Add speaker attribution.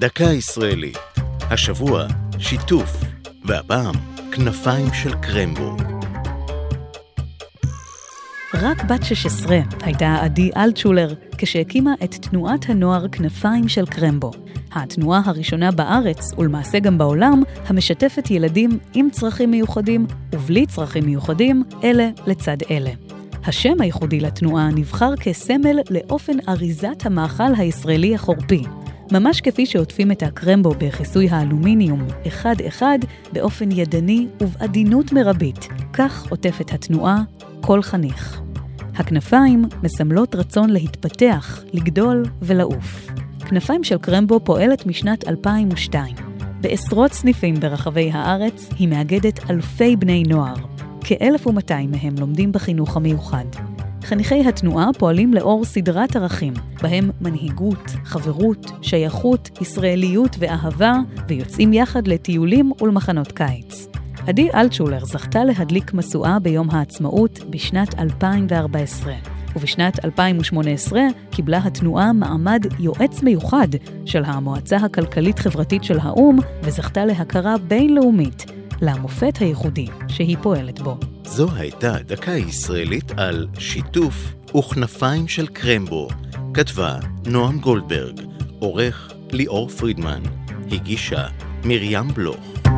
Speaker 1: דקה ישראלית. השבוע, שיתוף, והפעם, כנפיים של קרמבו.
Speaker 2: רק בת 16 הייתה עדי אלטשולר כשהקימה את תנועת הנוער כנפיים של קרמבו. התנועה הראשונה בארץ, ולמעשה גם בעולם, המשתפת ילדים עם צרכים מיוחדים ובלי צרכים מיוחדים, אלה לצד אלה. השם הייחודי לתנועה נבחר כסמל לאופן אריזת המאכל הישראלי החורפי. ממש כפי שעוטפים את הקרמבו בכיסוי האלומיניום אחד-אחד באופן ידני ובעדינות מרבית, כך עוטפת התנועה כל חניך. הכנפיים מסמלות רצון להתפתח, לגדול ולעוף. כנפיים של קרמבו פועלת משנת 2002. בעשרות סניפים ברחבי הארץ היא מאגדת אלפי בני נוער. כ-1,200 מהם לומדים בחינוך המיוחד. חניכי התנועה פועלים לאור סדרת ערכים, בהם מנהיגות, חברות, שייכות, ישראליות ואהבה, ויוצאים יחד לטיולים ולמחנות קיץ. עדי אלטשולר זכתה להדליק משואה ביום העצמאות בשנת 2014. ובשנת 2018 קיבלה התנועה מעמד יועץ מיוחד של המועצה הכלכלית-חברתית של האו"ם, וזכתה להכרה בינלאומית למופת הייחודי שהיא פועלת בו.
Speaker 1: זו הייתה דקה ישראלית על שיתוף וכנפיים של קרמבו. כתבה נועם גולדברג, עורך ליאור פרידמן, הגישה מרים בלוך.